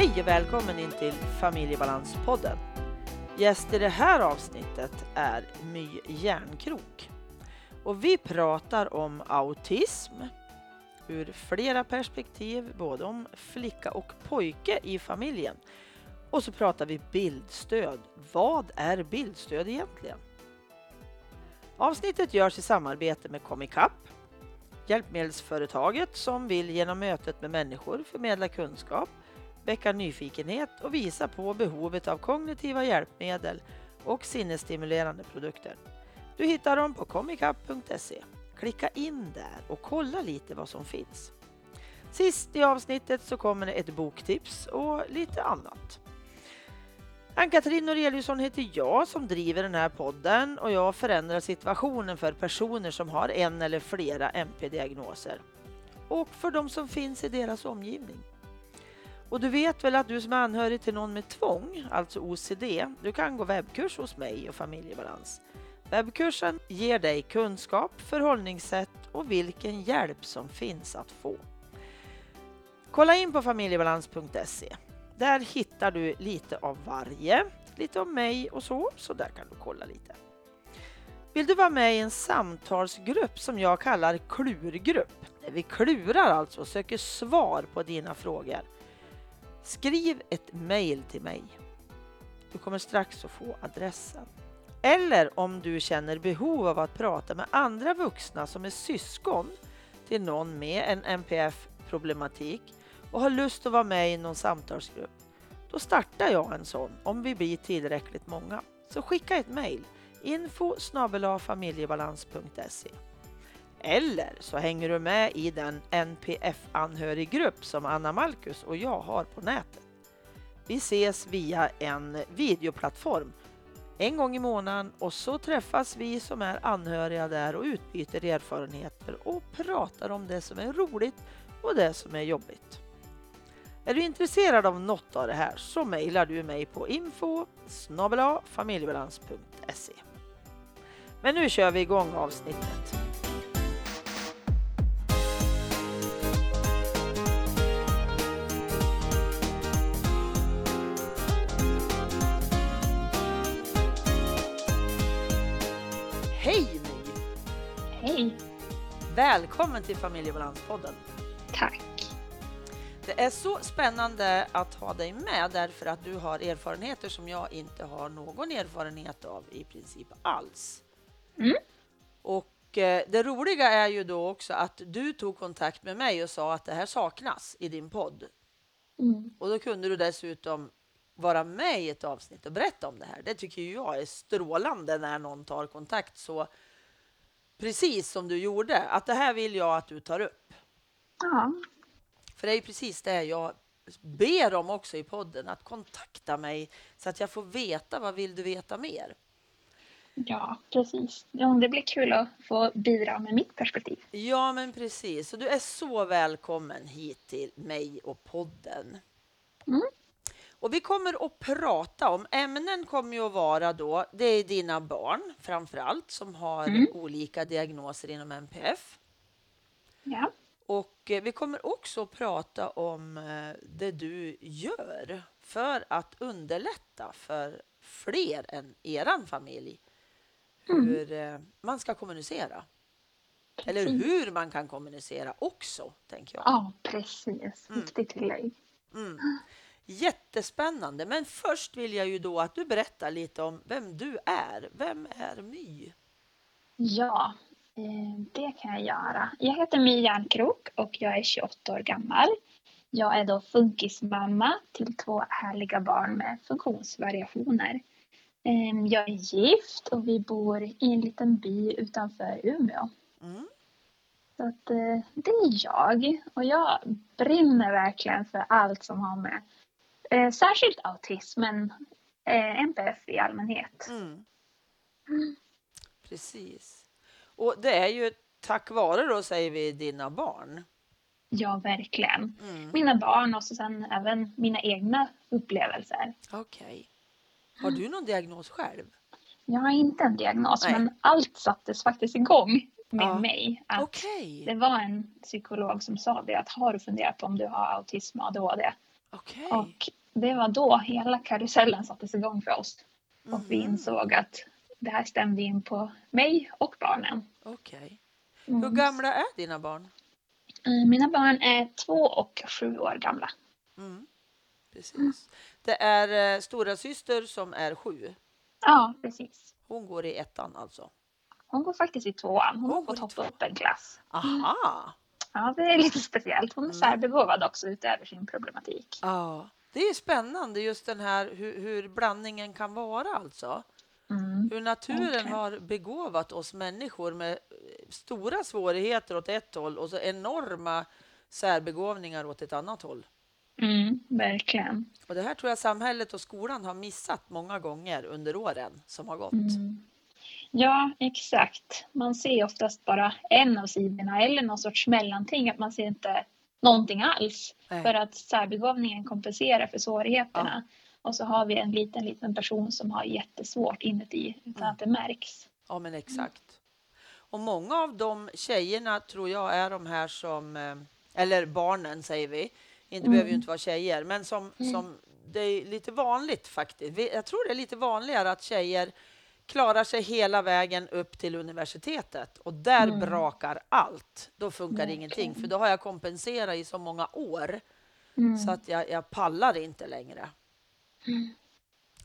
Hej och välkommen in till Familjebalanspodden. Gäst i det här avsnittet är My Järnkrok. Och vi pratar om autism ur flera perspektiv, både om flicka och pojke i familjen. Och så pratar vi bildstöd. Vad är bildstöd egentligen? Avsnittet görs i samarbete med Comicap, hjälpmedelsföretaget som vill genom mötet med människor förmedla kunskap, väcka nyfikenhet och visa på behovet av kognitiva hjälpmedel och sinnesstimulerande produkter. Du hittar dem på comicap.se. Klicka in där och kolla lite vad som finns. Sist i avsnittet så kommer det ett boktips och lite annat. Ann-Katrin Noreliusson heter jag som driver den här podden och jag förändrar situationen för personer som har en eller flera MP-diagnoser och för de som finns i deras omgivning. Och du vet väl att du som är anhörig till någon med tvång, alltså OCD, du kan gå webbkurs hos mig och Familjebalans. Webbkursen ger dig kunskap, förhållningssätt och vilken hjälp som finns att få. Kolla in på familjebalans.se. Där hittar du lite av varje, lite om mig och så, så där kan du kolla lite. Vill du vara med i en samtalsgrupp som jag kallar klurgrupp? Där vi klurar alltså och söker svar på dina frågor. Skriv ett mejl till mig. Du kommer strax att få adressen. Eller om du känner behov av att prata med andra vuxna som är syskon till någon med en NPF-problematik och har lust att vara med i någon samtalsgrupp. Då startar jag en sån om vi blir tillräckligt många. Så skicka ett mejl info familjebalans.se eller så hänger du med i den NPF-anhöriggrupp som Anna Malkus och jag har på nätet. Vi ses via en videoplattform en gång i månaden och så träffas vi som är anhöriga där och utbyter erfarenheter och pratar om det som är roligt och det som är jobbigt. Är du intresserad av något av det här så mejlar du mig på info familjebalans.se. Men nu kör vi igång avsnittet. Hej! Välkommen till Familjebalanspodden. Tack. Det är så spännande att ha dig med därför att du har erfarenheter som jag inte har någon erfarenhet av i princip alls. Mm. Och eh, det roliga är ju då också att du tog kontakt med mig och sa att det här saknas i din podd. Mm. Och då kunde du dessutom vara med i ett avsnitt och berätta om det här. Det tycker jag är strålande när någon tar kontakt så precis som du gjorde. Att det här vill jag att du tar upp. Ja, För det är ju precis det jag ber om också i podden, att kontakta mig så att jag får veta vad vill du veta mer. ja, precis. Ja, det blir kul att få bidra med mitt perspektiv. Ja, men precis. Så du är så välkommen hit till mig och podden. Mm. Och vi kommer att prata om, ämnen kommer ju att vara då, det är dina barn framför allt som har Mm. olika diagnoser inom NPF. Ja, Och eh, vi kommer också att prata om eh, det du gör för att underlätta för fler än eran familj Mm. hur eh, man ska kommunicera. Eller precis. hur man kan kommunicera också, tänker jag. Ja, precis. Mm. Viktigt tillägg. Mm. Jättespännande. Men först vill jag ju då att du berättar lite om vem du är. Vem är My? Ja, eh, det kan jag göra. Jag heter My Järnkrok och jag är 28 år gammal. Jag är då funkismamma till två härliga barn med funktionsvariationer. Eh, Jag är gift och vi bor i en liten by utanför Umeå. Mm. Så att, eh, det är jag. Och jag brinner verkligen för allt som har med eh, särskilt autism, men eh, NPF i allmänhet. Mm. Mm. Precis. Och det är ju tack vare då, säger vi, dina barn. Ja, verkligen. Mm. Mina barn och så sen även mina egna upplevelser. Okej. Har du någon diagnos själv? Jag har inte en diagnos, Nej. men allt sattes faktiskt igång med Ja. mig. Att Okej. Det var en psykolog som sa det, att har du funderat på om du har autism och ADHD? Okej. Och det var då hela karusellen sattes igång för oss. Och vi Mhm. insåg att det här stämde in på mig och barnen. Okej. Mm. Hur gamla är dina barn? Eh, Mina barn är två och sju år gamla. Mm. Precis. Det är eh, stora syster som är sju. Ja, precis. Hon går i ettan alltså. Hon går faktiskt i tvåan. Hon Hon har går fått hoppa upp en klass. Aha! Ja, det är lite speciellt. Hon är Mm. särbegåvad också utöver sin problematik. Ja, det är spännande just den här hur, hur blandningen kan vara alltså. Mm. Hur naturen Verkligen. har begåvat oss människor med eh, stora svårigheter åt ett håll och så enorma särbegåvningar åt ett annat håll. Mm, verkligen. Och det här tror jag samhället och skolan har missat många gånger under åren som har gått. Mm. Ja, exakt. Man ser oftast bara en av sidorna eller någon sorts mellanting. Att man ser inte någonting alls. Nej. För att särbegåvningen kompenserar för svårigheterna. Och så har vi en liten, liten person som har jättesvårt inuti utan Mm. att det märks. Ja, men exakt. Och många av de tjejerna tror jag är de här som, eh, eller barnen säger vi, inte Mm. behöver ju inte vara tjejer, men som, Mm. som det är lite vanligt faktiskt. Jag tror det är lite vanligare att tjejer klarar sig hela vägen upp till universitetet och där Mm. brakar allt. Då funkar Verkligen. ingenting, för då har jag kompenserat i så många år Mm. så att jag, jag pallar inte längre.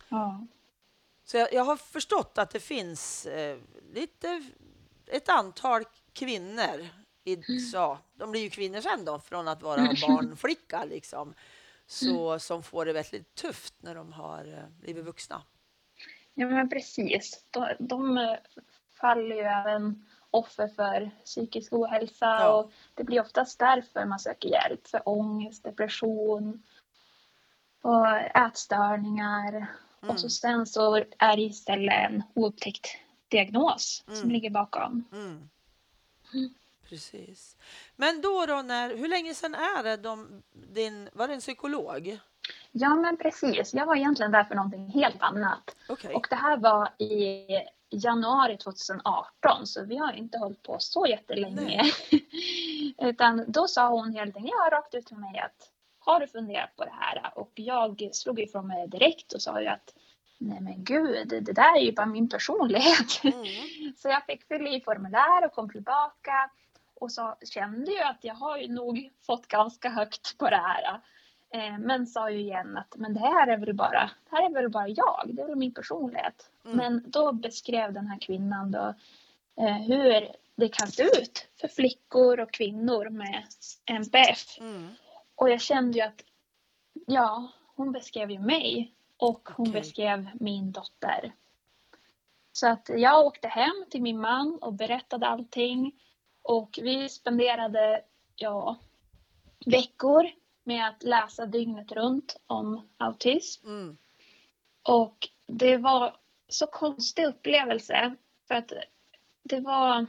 Ja. Så jag, jag har förstått att det finns eh, lite, ett antal kvinnor, i, så, de blir ju kvinnor sen då, från att vara barnflicka liksom, så, som får det väldigt tufft när de har eh, blivit vuxna. Ja, men precis. De, de faller ju även offer för psykisk ohälsa Ja. och det blir oftast därför man söker hjälp för ångest, depression och ätstörningar. Mm. Och så sen så är det istället en oupptäckt diagnos som Mm. ligger bakom. Mm. Precis. Men då, då när, hur länge sedan är det de, din, var det en psykolog? Ja, men precis. Jag var egentligen där för någonting helt annat. Okej. Och det här var i januari 2018, så vi har inte hållit på så jättelänge. Utan då sa hon helt enkelt, ja, rakt ut till mig att har du funderat på det här? Och jag slog ifrån mig direkt och sa ju att nej men gud, det där är ju bara min personlighet. Mm. Så jag fick fylla i formulär och kom tillbaka och så kände ju att jag har ju nog fått ganska högt på det här. Eh, Men sa ju igen att men det här är väl bara, det här är väl bara jag, det är väl min personlighet. Mm. Men då beskrev den här kvinnan då eh, hur det kan se ut för flickor och kvinnor med NPF. Mm. Och jag kände ju att ja, hon beskrev ju mig och hon Okej. beskrev min dotter. Så att jag åkte hem till min man och berättade allting. Och vi spenderade ja, veckor med att läsa dygnet runt om autism. Mm. Och det var så konstig upplevelse. För att det var,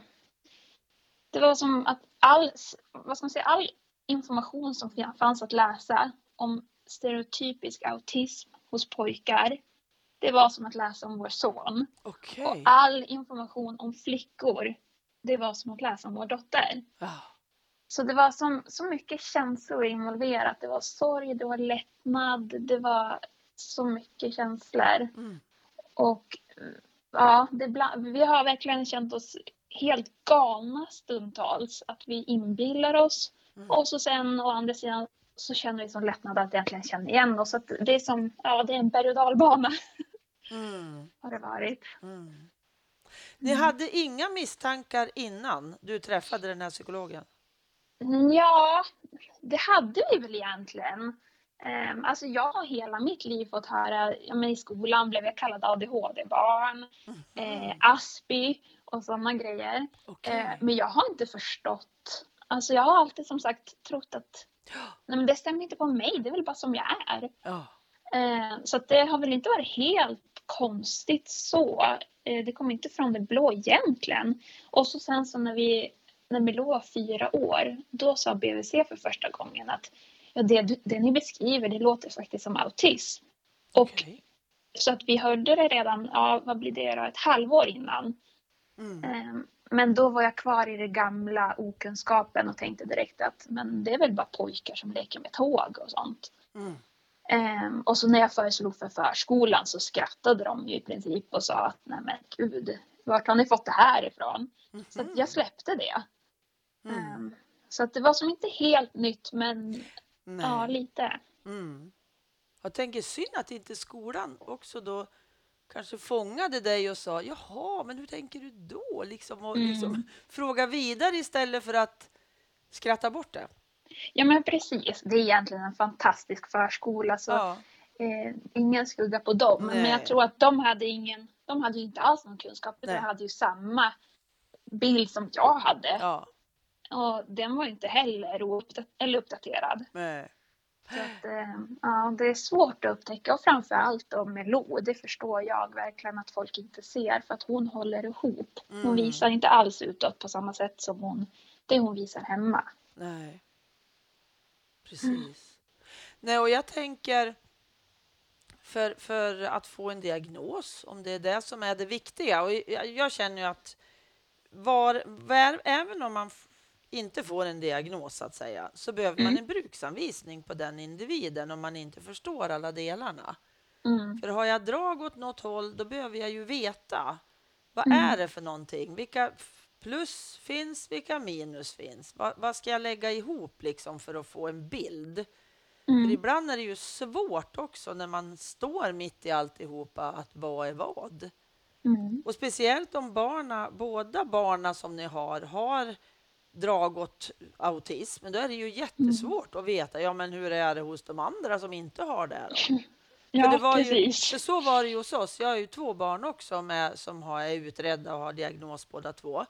det var som att all, vad ska man säga, all information som fanns att läsa om stereotypisk autism hos pojkar. Det var som att läsa om vår son. Okej. Och all information om flickor, det var som att läsa om vår dotter. Ja. Så det var som, så mycket känslor involverat. Det var sorg, det var lättnad, det var så mycket känslor. Mm. Och ja, det, bla- vi har verkligen känt oss helt galna stundtals. Att vi inbillar oss. Mm. Och så sen å andra sidan så känner vi som lättnad att egentligen känna igen oss. Att det är som, ja det är en berg och dalbana Mm. har det varit. Mm. Ni hade inga misstankar innan du träffade den här psykologen? Ja, det hade vi väl egentligen. Um, alltså jag har hela mitt liv fått höra, ja, men i skolan blev jag kallad ADHD-barn, eh, Aspi och sådana grejer. Okej. Eh, men jag har inte förstått. Alltså jag har alltid som sagt trott att nej, men det stämmer inte på mig, det är väl bara som jag är. Ja. Eh, så det har väl inte varit helt konstigt så. Eh, det kom inte från det blå egentligen. Och så sen så när vi, när Milou var fyra år, då sa BVC för första gången att ja, det, det ni beskriver, det låter faktiskt som autism. Och Okej. så att vi hörde det redan, ja vad blir det då, ett halvår innan. Mm. Eh, Men då var jag kvar i det gamla okunskapen och tänkte direkt att men det är väl bara pojkar som leker med tåg och sånt. Mm. Ehm, och så när jag föreslog för förskolan så skrattade de ju i princip och sa att nej men gud, vart har ni fått det här ifrån? Så att jag släppte det. Mm. Ehm, så att det var som inte helt nytt men Nej. ja, lite. Mm. Jag tänker synd att inte skolan också då kanske fångade dig och sa jaha, men hur tänker du då? Liksom, och Mm. liksom fråga vidare istället för att skratta bort det. Ja men precis, det är egentligen en fantastisk förskola så Ja, eh, ingen skugga på dem. Men Nej. jag tror att de hade ingen, de hade ju inte alls någon kunskap. De hade ju samma bild som jag hade. ja, Och den var inte heller ouppdat- eller uppdaterad. nej. Så att, eh, ja, det är svårt att upptäcka och framförallt då med Lo, det förstår jag verkligen att folk inte ser för att hon håller ihop. Hon Mm. visar inte alls utåt på samma sätt som hon, det hon visar hemma. Nej. Precis. Nej, och jag tänker för, för att få en diagnos, om det är det som är det viktiga. Och jag, jag känner ju att var, var, även om man inte får en diagnos så att säga, så behöver man Mm. en bruksanvisning på den individen om man inte förstår alla delarna. Mm. För har jag drag åt något håll, då behöver jag ju veta vad Mm. är det för någonting? Vilka plus finns, vilka minus finns? Vad, vad ska jag lägga ihop liksom för att få en bild? För Mm. ibland är det ju svårt också när man står mitt i alltihopa att vad är vad? Mm. Och speciellt om barna, båda barna som ni har har drag åt autism, men då är det ju jättesvårt att veta, ja men hur är det hos de andra som inte har det då? Ja, Ju, precis. för så var det ju hos oss. Jag har ju två barn också med, som har, är utredda och har diagnos båda två.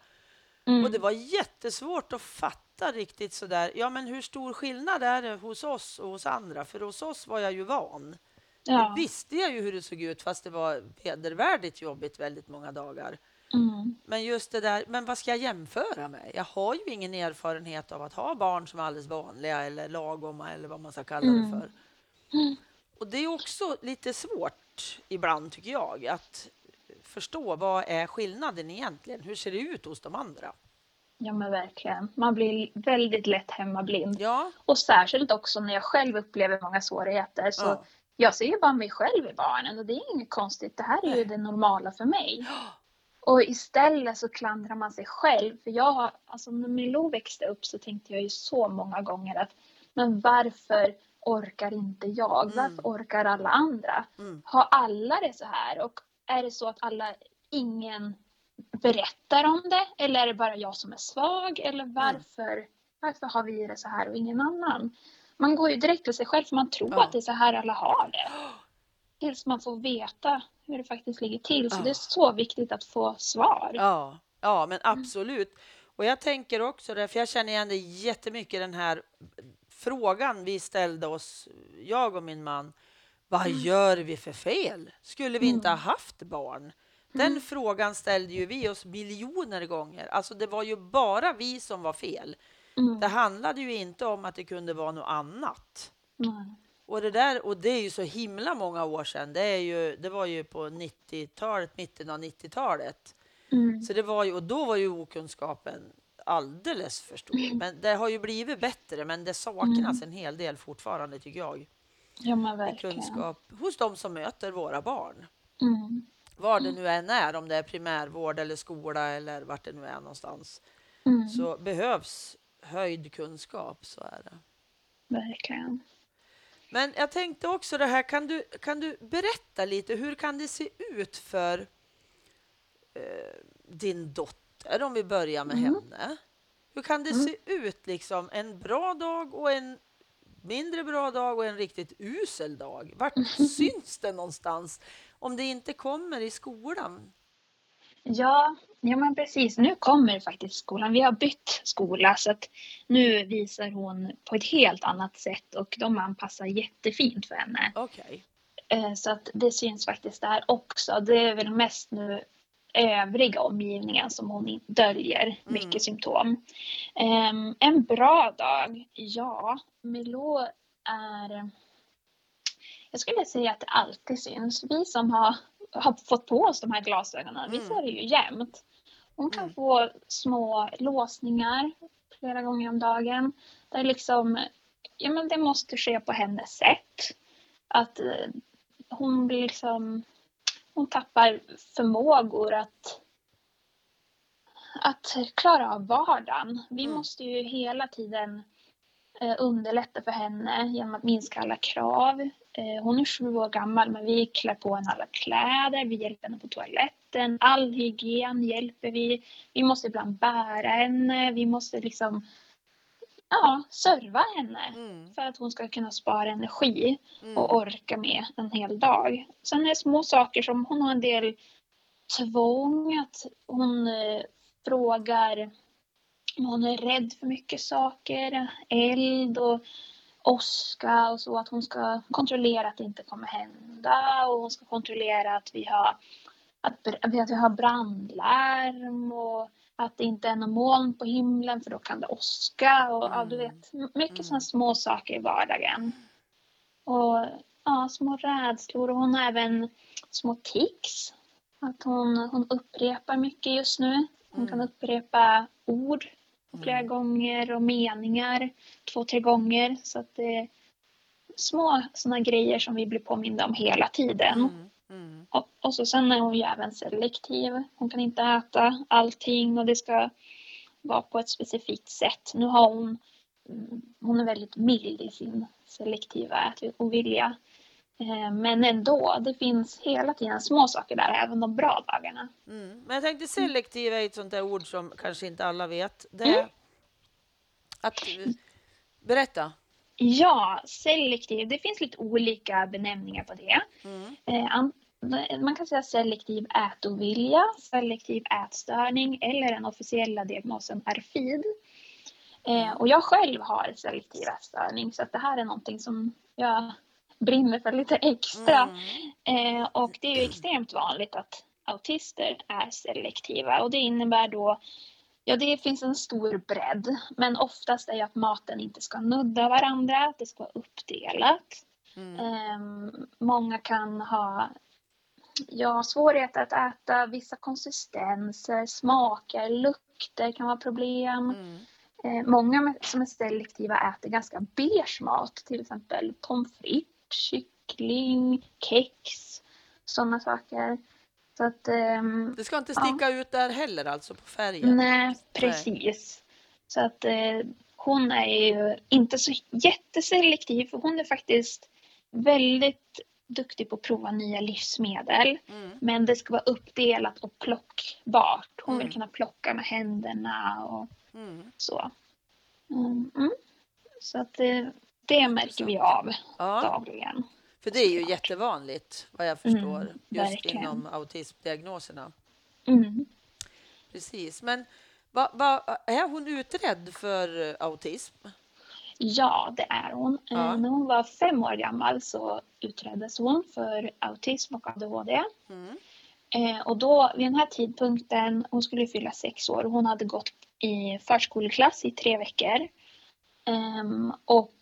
Mm. Och det var jättesvårt att fatta riktigt sådär, ja men hur stor skillnad är det hos oss och hos andra? För hos oss var jag ju van. ja. Nu visste jag ju hur det såg ut fast det var vedervärdigt jobbigt väldigt många dagar. Mm. Men just det där, men vad ska jag jämföra med? Jag har ju ingen erfarenhet av att ha barn som är alldeles vanliga eller lagoma eller vad man ska kalla det Mm. för. Och det är också lite svårt ibland tycker jag att förstå vad är skillnaden egentligen? Hur ser det ut hos de andra? ja, men verkligen. Man blir väldigt lätt hemmablind. Ja, Och särskilt också när jag själv upplever många svårigheter. Så Ja. jag ser ju bara mig själv i barnen och det är inget konstigt. Det här är ju det normala för mig. Och istället så klandrar man sig själv. För jag har, alltså när Milou växte upp så tänkte jag ju så många gånger att men varför orkar inte jag? Mm. Varför orkar alla andra? Mm. Har alla det så här? Och är det så att alla, ingen berättar om det? Eller är det bara jag som är svag? Eller varför, varför har vi det så här och ingen annan? Man går ju direkt till sig själv för man tror Ja. att det är så här alla har det. Tills man får veta hur det faktiskt ligger till. Så Ja. det är så viktigt att få svar. Ja, ja, men absolut. Och jag tänker också det, för jag känner igen det jättemycket den här frågan vi ställde oss, jag och min man. Vad gör vi för fel? Skulle vi inte ha haft barn? Den frågan ställde ju vi oss miljoner gånger. Alltså det var ju bara vi som var fel. Mm. Det handlade ju inte om att det kunde vara något annat. Nej. Och det där, och det är ju så himla många år sedan. Det, är ju, det var ju på 90-talet, mitten av 90-talet. Mm. Så det var ju, och då var ju okunskapen alldeles för stor. Men det har ju blivit bättre, men det saknas en hel del fortfarande tycker jag. Ja men verkligen. kunskap hos de som möter våra barn. Mm. Var det nu än är, om det är primärvård eller skola eller vart det nu är någonstans. Mm. Så behövs höjd kunskap, så är det. Verkligen. Men jag tänkte också det här, kan du, kan du berätta lite, hur kan det se ut för eh, din dotter, om vi börjar med Mm. henne? Hur kan det Mm. se ut liksom en bra dag och en mindre bra dag och en riktigt usel dag? Vart syns det någonstans om det inte kommer i skolan? Ja, ja men precis. Nu kommer faktiskt skolan. Vi har bytt skola så att nu visar hon på ett helt annat sätt och de anpassar jättefint för henne. Okej. Eh, Så att det syns faktiskt där också. Det är väl mest nu övriga omgivningen som hon döljer mycket symptom. Ehm, en bra dag? Ja, Milou är... Jag skulle säga att det alltid syns. Vi som har, har fått på oss de här glasögonen, vi Mm. ser det ju jämt. Hon kan Mm. få små låsningar flera gånger om dagen. Där liksom, ja men det måste ske på hennes sätt. Att eh, hon blir liksom, hon tappar förmågor att att klara av vardagen. Vi Mm. måste ju hela tiden eh, underlätta för henne genom att minska alla krav. Eh, hon är sju år gammal men vi klär på henne alla kläder, vi hjälper henne på toaletten, all hygien hjälper vi. Vi måste ibland bära henne, vi måste liksom ja, serva henne Mm. för att hon ska kunna spara energi Mm. och orka med en hel dag. Sen är det små saker som hon har en del tvång, att hon eh, frågar om hon är rädd för mycket saker, eld och åska och så, att hon ska kontrollera att det inte kommer hända och hon ska kontrollera att vi har, att, att vi har brandlarm och att det inte är någon moln på himlen för då kan det åska och ja, du Mm. vet, m- mycket Mm. sådana små saker i vardagen. Och ja, små rädslor och hon har även små tics. Att hon, hon upprepar mycket just nu. Hon Mm. kan upprepa ord flera Mm. gånger och meningar två, tre gånger. Så att det är små sådana grejer som vi blir påminda om hela tiden. Mm. Mm. Och, och så sen är hon ju även selektiv. Hon kan inte äta allting och det ska vara på ett specifikt sätt. Nu har hon, mm, hon är väldigt mild i sin selektiva ätovilja. Eh, Men ändå, det finns hela tiden små saker där, även de bra dagarna. Mm. Men jag tänkte selektiv är ett sånt där ord som kanske inte alla vet. Det Mm. att... Berätta. Ja, selektiv, det finns lite olika benämningar på det. Mm. Eh, an- Man kan säga selektiv ätovilja, selektiv ätstörning eller den officiella diagnosen RFID. Eh, Och jag själv har selektiv ätstörning så att det här är någonting som jag brinner för lite extra. Mm. Eh, och det är ju extremt vanligt att autister är selektiva och det innebär då Ja, det finns en stor bredd, men oftast är ju att maten inte ska nudda varandra, att det ska vara uppdelat. Mm. Ehm, många kan ha ja, svårigheter att äta vissa konsistenser, smaker, lukter kan vara problem. Mm. Eh, många som är selektiva äter ganska beige mat, till exempel pommes frites, kyckling, kex, sådana saker. Så att, ehm, Det ska inte Ja. sticka ut där heller, alltså på färgen. nej, precis. Så att eh, hon är ju inte så jätteselektiv, för hon är faktiskt väldigt duktig på att prova nya livsmedel. Mm. Men det ska vara uppdelat och plockbart. Hon vill Mm. kunna plocka med händerna och Mm. så. Mm. Mm. Så att det, märker vi av Ja, dagligen. för det är ju jättevanligt vad jag förstår, Mm, just verkligen. inom autismdiagnoserna. Mm. Precis, men vad, vad, är hon utredd för autism? Ja, det är hon. Ja. Eh, När hon var fem år gammal så utreddes hon för autism och ADHD. Mm. Eh, och då, vid den här tidpunkten, hon skulle fylla sex år hon hade gått i förskoleklass i tre veckor. Ehm, och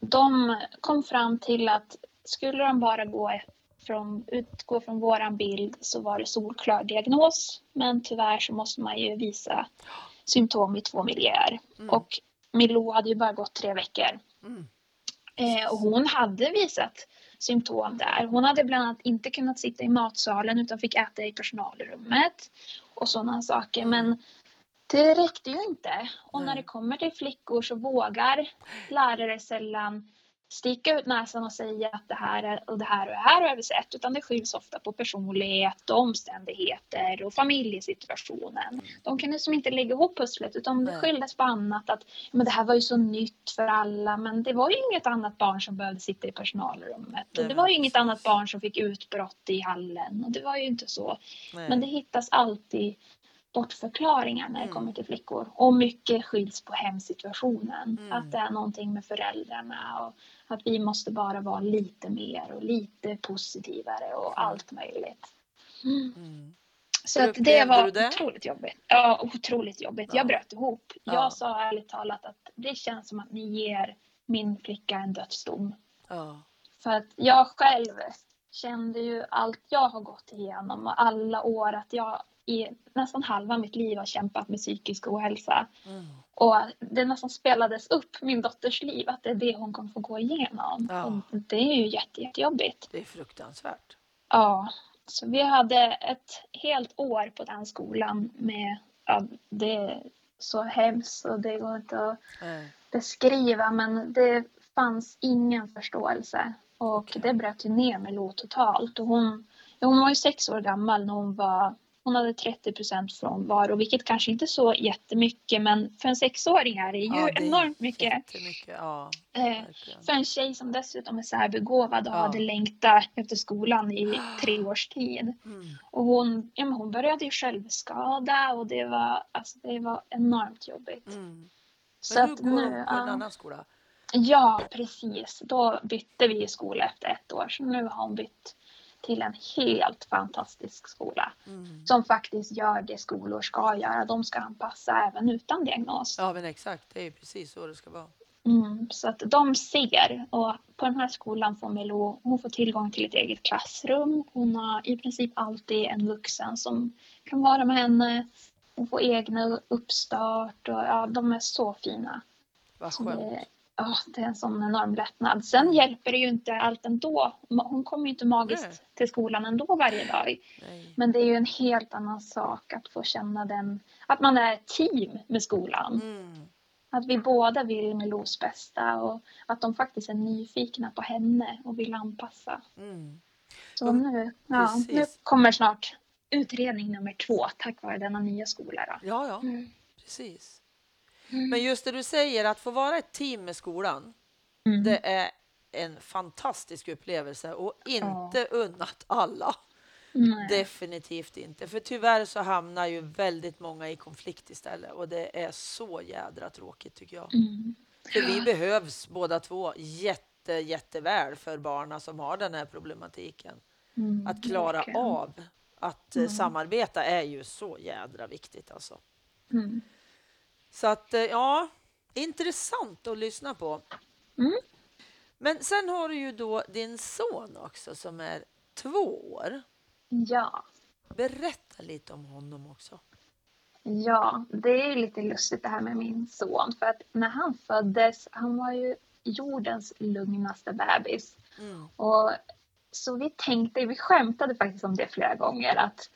de kom fram till att skulle de bara gå från, utgå från våran bild så var det solklar diagnos. Men tyvärr så måste man ju visa symptom i två miljöer. Mm. Och Milou hade ju bara gått tre veckor. Mm. Eh, och hon hade visat symptom där. Hon hade bland annat inte kunnat sitta i matsalen utan fick äta i personalrummet och sådana saker. Men det räckte ju inte. Och när det kommer till flickor så vågar lärare sällan sticka ut näsan och säga att det här är, och det här och det här har vi sett. Utan det skylls ofta på personlighet och omständigheter och familjesituationen. De kan liksom inte lägga ihop pusslet utan det skylldes på annat. Att men det här var ju så nytt för alla men det var ju inget annat barn som behövde sitta i personalrummet. Och det var ju inget annat barn som fick utbrott i hallen. Och det var ju inte så. Men det hittas alltid bortförklaringar när det Mm. kommer till flickor. Och mycket skylls på hemsituationen. Mm. Att det är någonting med föräldrarna och att vi måste bara vara lite mer och lite positivare och allt möjligt. Mm. Mm. Så att det var det? otroligt jobbigt. Ja, otroligt jobbigt. Ja. Jag bröt ihop. Ja. Jag sa ärligt talat att det känns som att ni ger min flicka en dödsdom. Ja. För att jag själv kände ju allt jag har gått igenom och alla år att jag i nästan halva mitt liv har kämpat med psykisk ohälsa. Mm. Och det nästan spelades upp min dotters liv, att det är det hon kommer få gå igenom. Ja. Det är ju jätte, jättejobbigt. Det är fruktansvärt. Ja, så vi hade ett helt år på den skolan med, ja, det är så hemskt och det går inte att Nej. beskriva men det fanns ingen förståelse. Och Okej. det bröt ju ner med Lo totalt. Och hon, hon var ju sex år gammal när hon var hon hade 30 procent frånvaro, vilket kanske inte är så jättemycket, men för en sexåring är det ju Ja, det är enormt mycket. Ja. Eh, för en tjej som dessutom är särbegåvad och Ja. hade längtat efter skolan i tre års tid. Mm. Och hon, ja, men hon började ju självskada och det var, alltså, det var enormt jobbigt. Mm. Så Men nu att går hon på nu, en annan skola. Ja, precis. Då bytte vi skola efter ett år. Så nu har hon bytt till en helt fantastisk skola. Mm. Som faktiskt gör det skolor ska göra. De ska anpassa även utan diagnos. Ja, men exakt. Det är precis så det ska vara. Mm, så att de ser. Och på den här skolan får Melo, hon får tillgång till ett eget klassrum. Hon har i princip alltid en vuxen som kan vara med henne. Hon får egna uppstart och ja, de är så fina. Vad skönt. Ja, det är en sån enorm lättnad. Sen hjälper det ju inte allt ändå. Hon kommer ju inte magiskt Nej. till skolan ändå varje dag. Nej. Men det är ju en helt annan sak att få känna den, att man är ett team med skolan. Mm. Att vi båda vill Melos bästa och att de faktiskt är nyfikna på henne och vill anpassa. Mm. Så nu, ja, nu kommer snart utredning nummer två tack vare denna nya skola. Då. Ja, ja, Mm. precis. Men just det du säger, att få vara ett team med skolan, Mm. det är en fantastisk upplevelse och inte unnat alla. Nej. Definitivt inte. För tyvärr så hamnar ju väldigt många i konflikt istället och det är så jädra tråkigt tycker jag. Mm. För vi behövs båda två jätte, jätteväl för barnen som har den här problematiken. Mm, Att klara av att eh, samarbeta är ju så jädra viktigt alltså. Mm. Så att eh, ja, intressant att lyssna på. Mm. Men sen har du ju då din son också som är två år. Ja. Berätta lite om honom också. Ja, det är lite lustigt det här med min son. För att när han föddes, han var ju jordens lugnaste bebis. Mm. Och så vi tänkte, vi skämtade faktiskt om det flera gånger. Att,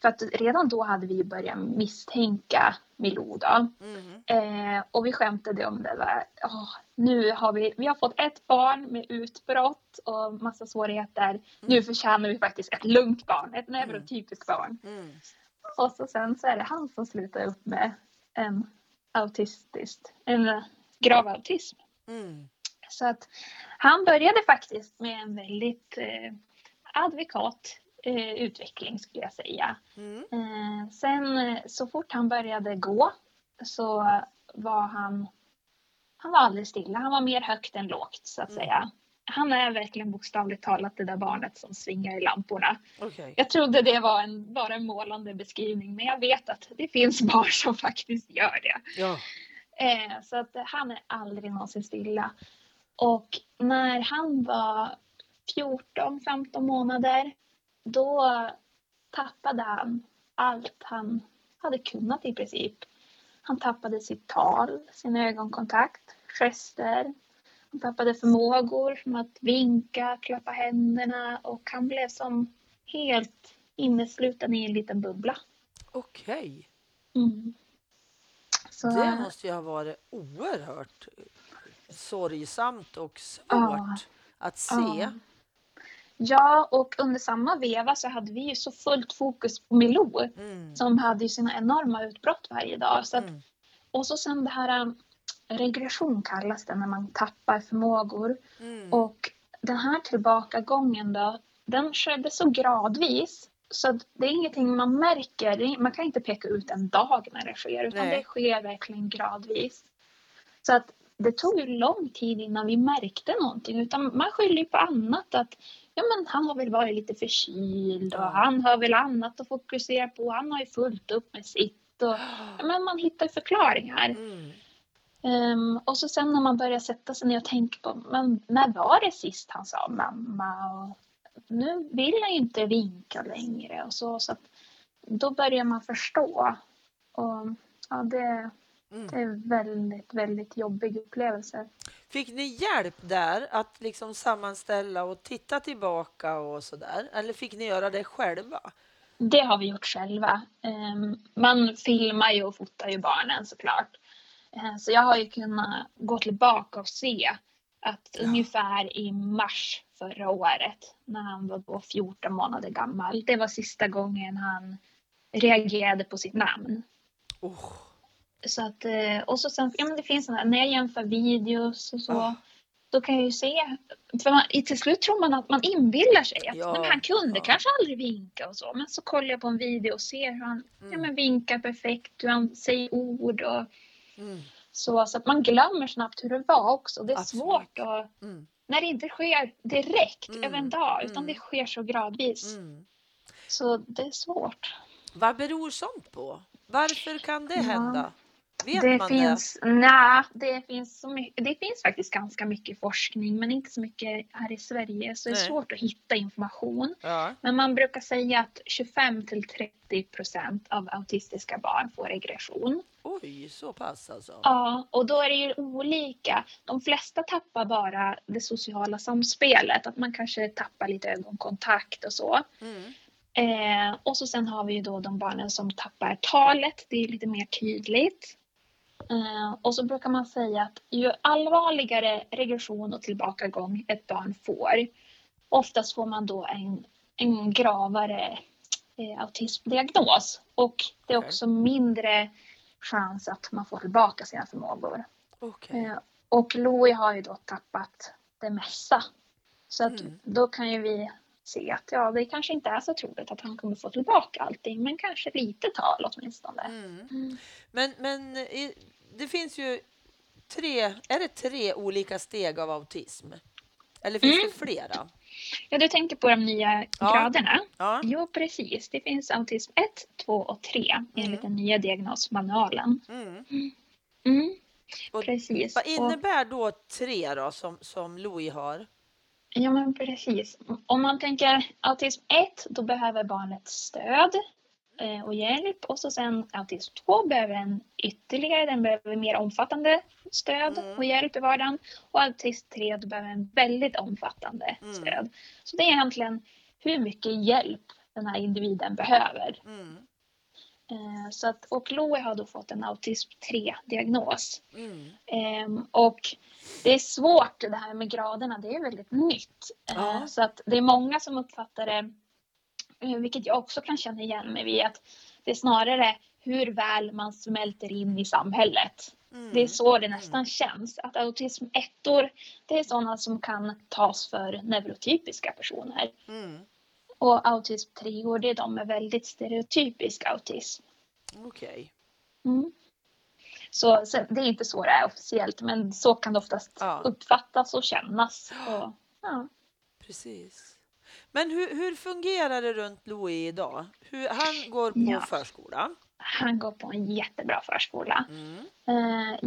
för att redan då hade vi börjat misstänka Milou då. Mm. Eh, och vi skämtade om det där. Åh, nu har vi, vi har fått ett barn med utbrott och massa svårigheter. Nu förtjänar vi faktiskt ett lugnt barn, ett neurotypiskt barn. Mm. Och så sen så är det han som slutar upp med en autistiskt, en grav autism. Mm. Så att han började faktiskt med en väldigt eh, advokat eh, utveckling skulle jag säga. Mm. Eh, sen eh, så fort han började gå så var han, han var aldrig stilla. Han var mer högt än lågt så att Mm. säga. Han är verkligen bokstavligt talat det där barnet som svingar i lamporna. Okej. Jag trodde det var en, bara en målande beskrivning men jag vet att det finns barn som faktiskt gör det. Ja. Eh, så att han är aldrig någonsin stilla. Och när han var 14-15 månader då tappade han allt han hade kunnat i princip. Han tappade sitt tal, sin ögonkontakt, gester. Han tappade förmågor som att vinka, klappa händerna och han blev som helt innesluten i en liten bubbla. Okej. Mm. Så, Det måste ju ha varit oerhört sorgsamt och svårt Ja. att se. Ja. Ja, och under samma veva så hade vi ju så fullt fokus på Milou Mm. som hade ju sina enorma utbrott varje dag. Så att, Mm. Och så sen det här um, regression kallas det när man tappar förmågor. Mm. Och den här tillbakagången då, den skedde så gradvis så det är ingenting man märker. Man kan inte peka ut en dag när det sker utan Nej. det sker verkligen gradvis. Så att det tog ju lång tid innan vi märkte någonting utan man skyller ju på annat. Att ja, men han har väl varit lite förkyld och han har väl annat att fokusera på. Han har ju fullt upp med sitt. Och, ja, men man hittar förklaringar. Mm. Ehm, och så sen när man börjar sätta sig ner och tänka på men när var det sist han sa mamma? Och nu vill han ju inte vinka längre och så. så då börjar man förstå. Och ja, det, Mm. det är väldigt, väldigt jobbig upplevelse. Fick ni hjälp där att liksom sammanställa och titta tillbaka och sådär? Eller fick ni göra det själva? Det har vi gjort själva. Ehm, Man filmar ju och fotar ju barnen såklart. Eh, Så jag har ju kunnat gå tillbaka och se att Ja. ungefär i mars förra året när han var då 14 månader gammal. Det var sista gången han reagerade på sitt namn. Oh. Så att, eh, och så sen, ja men det finns sådana, när jag jämför videos och så, Ja. då kan jag ju se, för man, till slut tror man att man inbillar sig att Ja, han kunde ja. kanske aldrig vinka och så, men så kollar jag på en video och ser hur han ja, Mm. men vinkar perfekt, hur han säger ord och Mm. så, så att man glömmer snabbt hur det var också. Det är Absolut. svårt att, Mm. när det inte sker direkt Mm, över en dag, utan mm. det sker så gradvis. Mm. Så det är svårt. Vad beror sånt på? Varför kan det Ja. Vet det man finns, nej, det finns så mycket, det finns faktiskt ganska mycket forskning men inte så mycket här i Sverige så det är Nej. svårt att hitta information. det? Ja. Men man brukar säga att 25 till 30 procent av autistiska barn får regression. Oj, så pass alltså? Ja, och då är det ju olika. De flesta tappar bara det sociala samspelet, att man kanske tappar lite ögonkontakt och så. Mm. Eh, och så sen har vi ju då de barnen som tappar talet, det är lite mer tydligt. Eh, och så brukar man säga att ju allvarligare regression och tillbakagång ett barn får, oftast får man då en, en gravare eh, autismdiagnos. Och det är Okej. också mindre chans att man får tillbaka sina förmågor. Okej. Eh, och Louie har ju då tappat det mesta. Så att Mm. då kan ju vi se att ja, det kanske inte är så troligt att han kommer få tillbaka allting, men kanske lite tal åtminstone. Mm. Mm. Men, men det finns ju tre, är det tre olika steg av autism? Eller finns Mm. det flera? Ja, du tänker på de nya Ja. graderna? Ja. Jo, precis. Det finns autism 1, 2 och 3 enligt den nya diagnosmanualen. Mm. Mm, Och precis. Vad Och- innebär då tre då som, som Louis har? Ja, men precis. Om man tänker autism 1, då behöver barnet stöd eh, och hjälp. Och så sen autism 2 behöver en ytterligare, den behöver mer omfattande stöd Mm. och hjälp i vardagen. Och autism 3, då behöver en väldigt omfattande Mm. stöd. Så det är egentligen hur mycket hjälp den här individen behöver. Mm. Eh, så att, och Louie har då fått en autism 3-diagnos. Mm. Ehm, och det är svårt det här med graderna, det är väldigt nytt. Eh, Ja. Så att det är många som uppfattar det, eh, vilket jag också kan känna igen mig vid, att det är snarare hur väl man smälter in i samhället. Mm. Det är så det nästan känns. Att autism 1 det är sådana som kan tas för neurotypiska personer. Mm. Och autism 3 det är de med väldigt stereotypisk autism. Okej. Mm. Så, så det är inte så det är officiellt, men så kan det oftast Ja. uppfattas och kännas. Och, ja. Precis. Men hur, hur fungerar det runt Louis idag? Hur, han går på Ja. förskola. Han går på en jättebra förskola. Mm.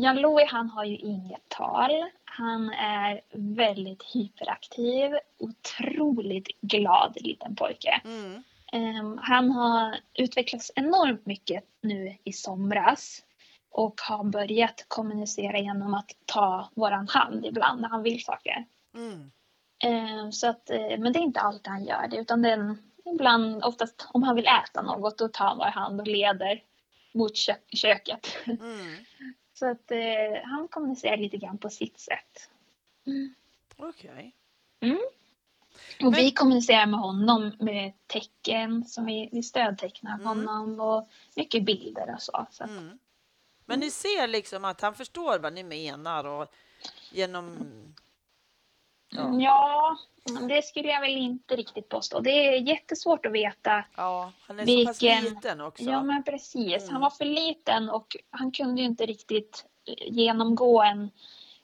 Eh, Louis han har ju inget tal. Han är väldigt hyperaktiv, otroligt glad liten pojke. Mm. Eh, han har utvecklats enormt mycket nu i somras och har börjat kommunicera genom att ta våran hand ibland när han vill saker. Mm. Eh, Så att, eh, men det är inte alltid han gör det utan det är en, ibland, oftast om han vill äta något då tar han vår hand och leder mot kö- köket. Mm. Så att eh, han kommunicerar lite grann på sitt sätt. Okej. Och Men- vi kommunicerar med honom med tecken som vi, vi stödtecknar Mm. honom och mycket bilder och så. så att, Mm. Men ni ser liksom att han förstår vad ni menar och genom... Ja. ja, det skulle jag väl inte riktigt påstå. Det är jättesvårt att veta Ja, han är så pass Vilken- liten också. Ja men precis. Mm. Han var för liten och han kunde ju inte riktigt eh, genomgå en,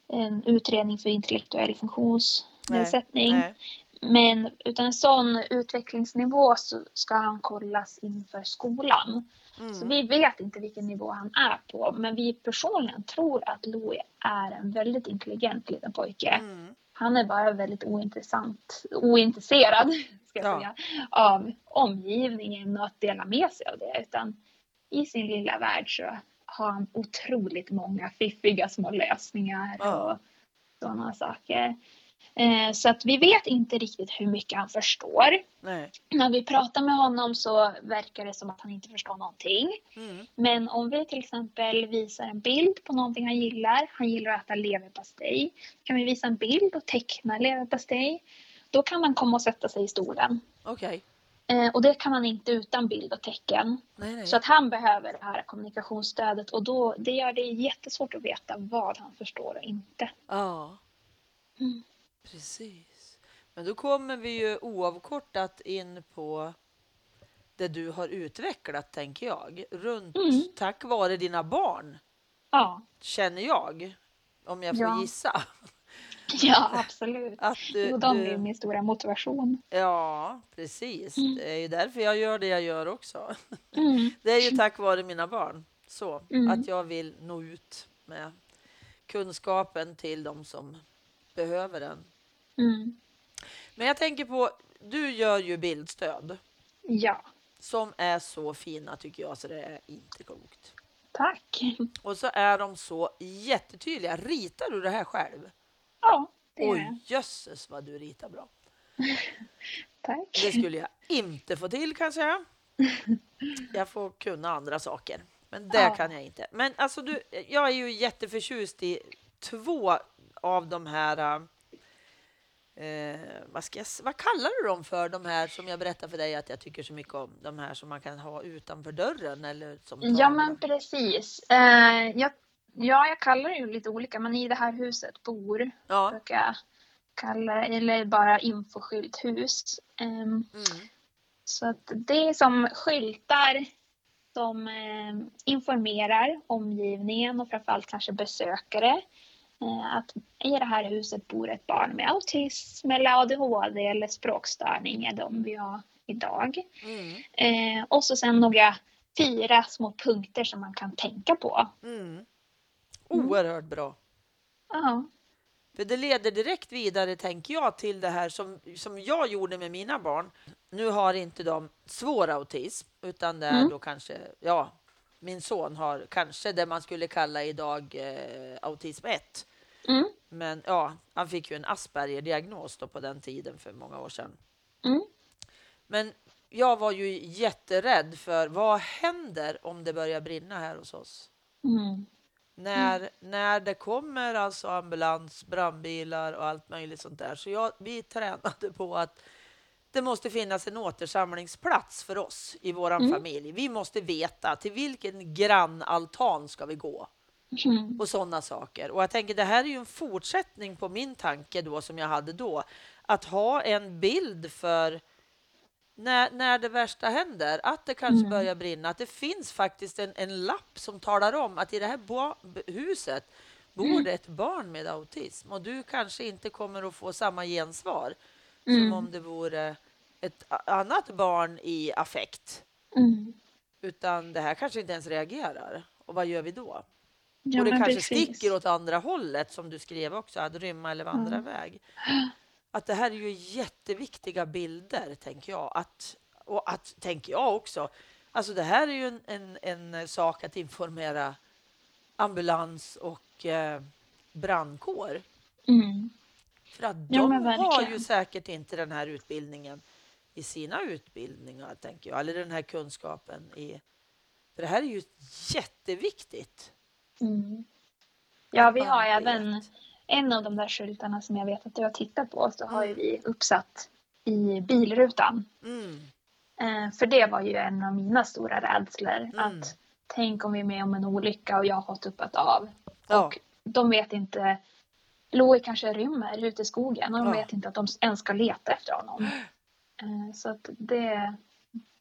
en utredning för intellektuell funktionsnedsättning. Nej. Men utan en sån utvecklingsnivå så ska han kollas inför skolan. Så Mm. vi vet inte vilken nivå han är på. Men vi personligen tror att Louis är en väldigt intelligent liten pojke. Mm. Han är bara väldigt ointressant, ointresserad ska jag Ja. säga, av omgivningen och att dela med sig av det. Utan i sin lilla värld så har han otroligt många fiffiga små lösningar Ja. och sådana saker. Eh, Så att vi vet inte riktigt hur mycket han förstår. Nej. När vi pratar med honom så verkar det som att han inte förstår någonting. Mm. Men om vi till exempel visar en bild på någonting han gillar, han gillar att äta leverpastej. Kan vi visa en bild och teckna leverpastej, då kan han komma och sätta sig i stolen. Okej. Eh, och det kan han inte utan bild och tecken. Nej, nej. Så att han behöver det här kommunikationsstödet och då, det gör det jättesvårt att veta vad han förstår och inte. Ja, Mm. Precis. Men då kommer vi ju oavkortat in på det du har utvecklat, tänker jag. Runt Mm. tack vare dina barn, Ja, känner jag. Om jag får Ja. gissa. ja absolut. Att du, Jo, de är du, ju min stora motivation. ja, precis. Mm. Det är ju därför jag gör det jag gör också. Mm. Det är ju tack vare mina barn. Så Mm. att jag vill nå ut med kunskapen till de som behöver den. Mm. Men jag tänker på, du gör ju bildstöd Ja, som är så fina tycker jag så det är inte klokt. tack. Och så är de så jättetydliga. Ritar du det här själv? Ja, det Oj, det. jösses vad du ritar bra. Tack. Det skulle jag inte få till kanske. Jag får kunna andra saker, men det Ja. kan jag inte. Men alltså, du, jag är ju jätteförtjust i två av de här. Eh, vad, ska jag, vad kallar du dem för? De här som jag berättar för dig att jag tycker så mycket om. De här som man kan ha utanför dörren eller som Ja, men precis. Eh, jag, ja, jag kallar det ju lite olika, men i det här huset bor Ja. brukar jag kalla eller bara infoskylthus. Ehm, Mm. så att det är som skyltar som eh, informerar omgivningen och framförallt kanske besökare eh, att i det här huset bor ett barn med autism eller ADHD eller språkstörning är de vi har idag. Mm. Eh, och så sen några fyra små punkter som man kan tänka på. Mm. Oerhört bra. Ja. För det leder direkt vidare, tänker jag, till det här som, som jag gjorde med mina barn. Nu har inte de svår autism, utan det är Mm. då kanske, ja, min son har kanske det man skulle kalla idag eh, autism 1. Mm. Men ja, han fick ju en Asperger-diagnos då på den tiden för många år sedan. Mm. Men jag var ju jätterädd för vad händer om det börjar brinna här hos oss? Mm. När, när det kommer alltså ambulans, brandbilar och allt möjligt sånt där. Så jag, vi tränade på att det måste finnas en återsamlingsplats för oss i våran Mm. familj. Vi måste veta till vilken grannaltan ska vi gå Mm. och sådana saker. Och jag tänker det här är ju en fortsättning på min tanke då som jag hade då. Att ha en bild för när, när det värsta händer, att det kanske Mm. börjar brinna, att det finns faktiskt en, en lapp som talar om att i det här huset bor Mm. det ett barn med autism och du kanske inte kommer att få samma gensvar Mm. som om det vore ett annat barn i affekt. Mm. Utan det här kanske inte ens reagerar. Och vad gör vi då? Ja, och det kanske precis. sticker åt andra hållet som du skrev också, att rymma eller vandra Mm. iväg. Att det här är ju jätteviktiga bilder, tänker jag. Att, och att, tänker jag också, alltså det här är ju en, en, en sak att informera ambulans och eh, brandkår. Mm. För att Ja, de har ju säkert inte den här utbildningen i sina utbildningar, tänker jag. Eller den här kunskapen i... För det här är ju jätteviktigt. Mm. Ja, vi har även en av de där skyltarna som jag vet att du har tittat på så har ju Mm. vi uppsatt i bilrutan. Mm. Eh, för det var ju en av mina stora rädslor. Mm. Att tänk om vi är med om en olycka och jag har tuppat av. Ja. Och de vet inte. Louie kanske rymmer ute i skogen och de Ja. vet inte att de ens ska leta efter honom. Eh, så att det,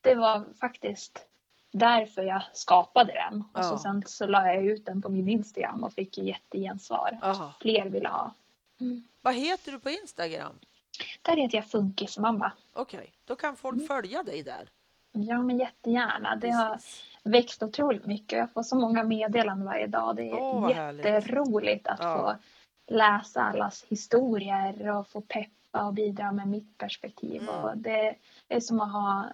det var faktiskt därför jag skapade den. Och så Ja. sen så la jag ut den på min Instagram och fick jättegensvar. Aha. Fler ville ha. Vad heter du på Instagram? Där heter jag Funkismamma. Okej, då kan folk Mm. följa dig där. Ja men jättegärna. Det har växt otroligt mycket. Jag får så många meddelanden varje dag. Det är härligt. jätteroligt att Ja. få läsa allas historier och få peppa och bidra med mitt perspektiv. Mm. Och det är som att ha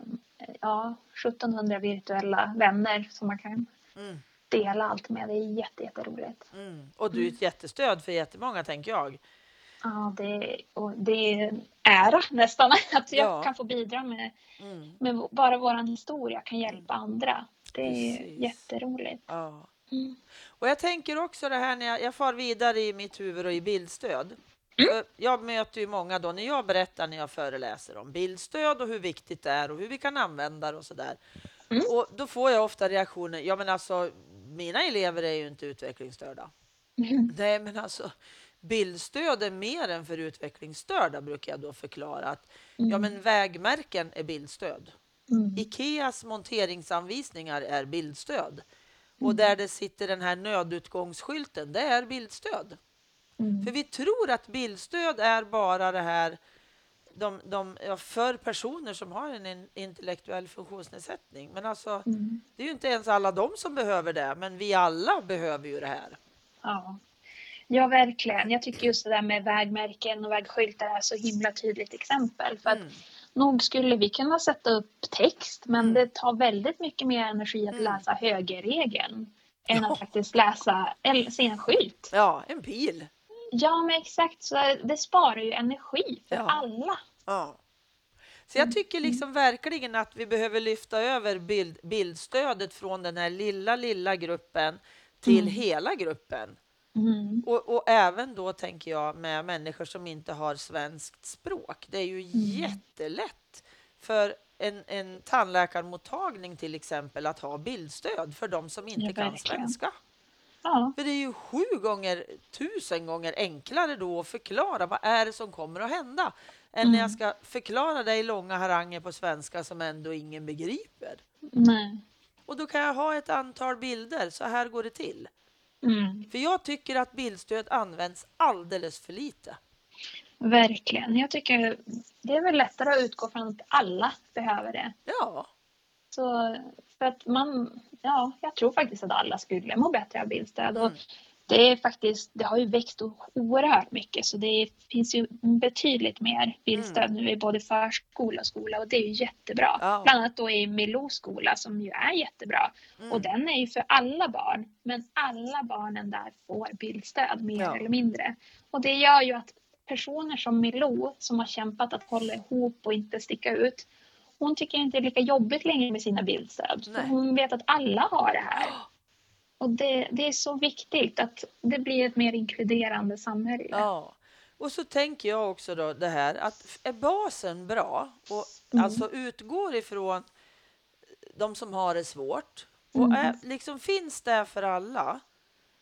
ja, 1700 virtuella vänner som man kan Mm. dela allt med. Det är jätte, jätteroligt. Mm. Och du är ett jättestöd för jättemånga, tänker jag. Ja, det, och det är en ära nästan att jag Ja. kan få bidra med, Mm. med bara vår historia, kan hjälpa andra. Det är Precis. jätteroligt. Ja. Mm. Och jag tänker också det här när jag, jag far vidare i mitt huvud och i bildstöd. Mm. Jag möter ju många då när jag berättar när jag föreläser om bildstöd och hur viktigt det är och hur vi kan använda det och sådär. Mm. Och då får jag ofta reaktioner. Ja, men alltså, mina elever är ju inte utvecklingsstörda. Nej, men alltså bildstöd är mer än för utvecklingsstörda brukar jag då förklara. Att, Ja, men vägmärken är bildstöd. Mm. Ikeas monteringsanvisningar är bildstöd. Mm. Och där det sitter den här nödutgångsskylten, det är bildstöd. Mm. För vi tror att bildstöd är bara det här de, de, ja, för personer som har en in- intellektuell funktionsnedsättning. Men alltså, Mm. det är ju inte ens alla de som behöver det, men vi alla behöver ju det här. Ja. ja, verkligen. Jag tycker just det där med vägmärken och vägskyltar är så himla tydligt exempel. För att Mm. nog skulle vi kunna sätta upp text, men Mm. det tar väldigt mycket mer energi att Mm. läsa högerregeln än Ja. att faktiskt läsa en skylt. Ja, en pil. Ja, men exakt. Så det sparar ju energi för Ja. alla. Ja. Så jag tycker liksom verkligen att vi behöver lyfta över bild, bildstödet från den här lilla, lilla gruppen till Mm. hela gruppen. Mm. Och, och även då tänker jag med människor som inte har svenskt språk. Det är ju jättelätt för en, en tandläkarmottagning till exempel att ha bildstöd för de som inte Ja, kan svenska. Ja. För det är ju sju gånger, tusen gånger enklare då att förklara vad är det som kommer att hända än när jag Mm. ska förklara i långa haranger på svenska som ändå ingen begriper. Nej. Och då kan jag ha ett antal bilder, så här går det till. Mm. För jag tycker att bildstöd används alldeles för lite. Verkligen. Jag tycker det är väl lättare att utgå från att alla behöver det. Ja, Så för att man, ja, jag tror faktiskt att alla skulle må bättre av bildstöd. Och Mm. det är faktiskt, det har ju växt oerhört mycket så det finns ju betydligt mer bildstöd nu i både förskola och skola och det är ju jättebra. Mm. Ja. Bland annat då i Milou skola som ju är jättebra. Mm. Och den är ju för alla barn. Men alla barnen där får bildstöd mer Ja. eller mindre. Och det gör ju att personer som Milou som har kämpat att hålla ihop och inte sticka ut. Hon tycker inte det är lika jobbigt längre med sina bildstöd. Hon vet att alla har det här. Och det, det är så viktigt att det blir ett mer inkluderande samhälle. ja. Och så tänker jag också då det här att är basen bra och Mm. alltså utgår ifrån de som har det svårt och Mm. är, liksom finns där för alla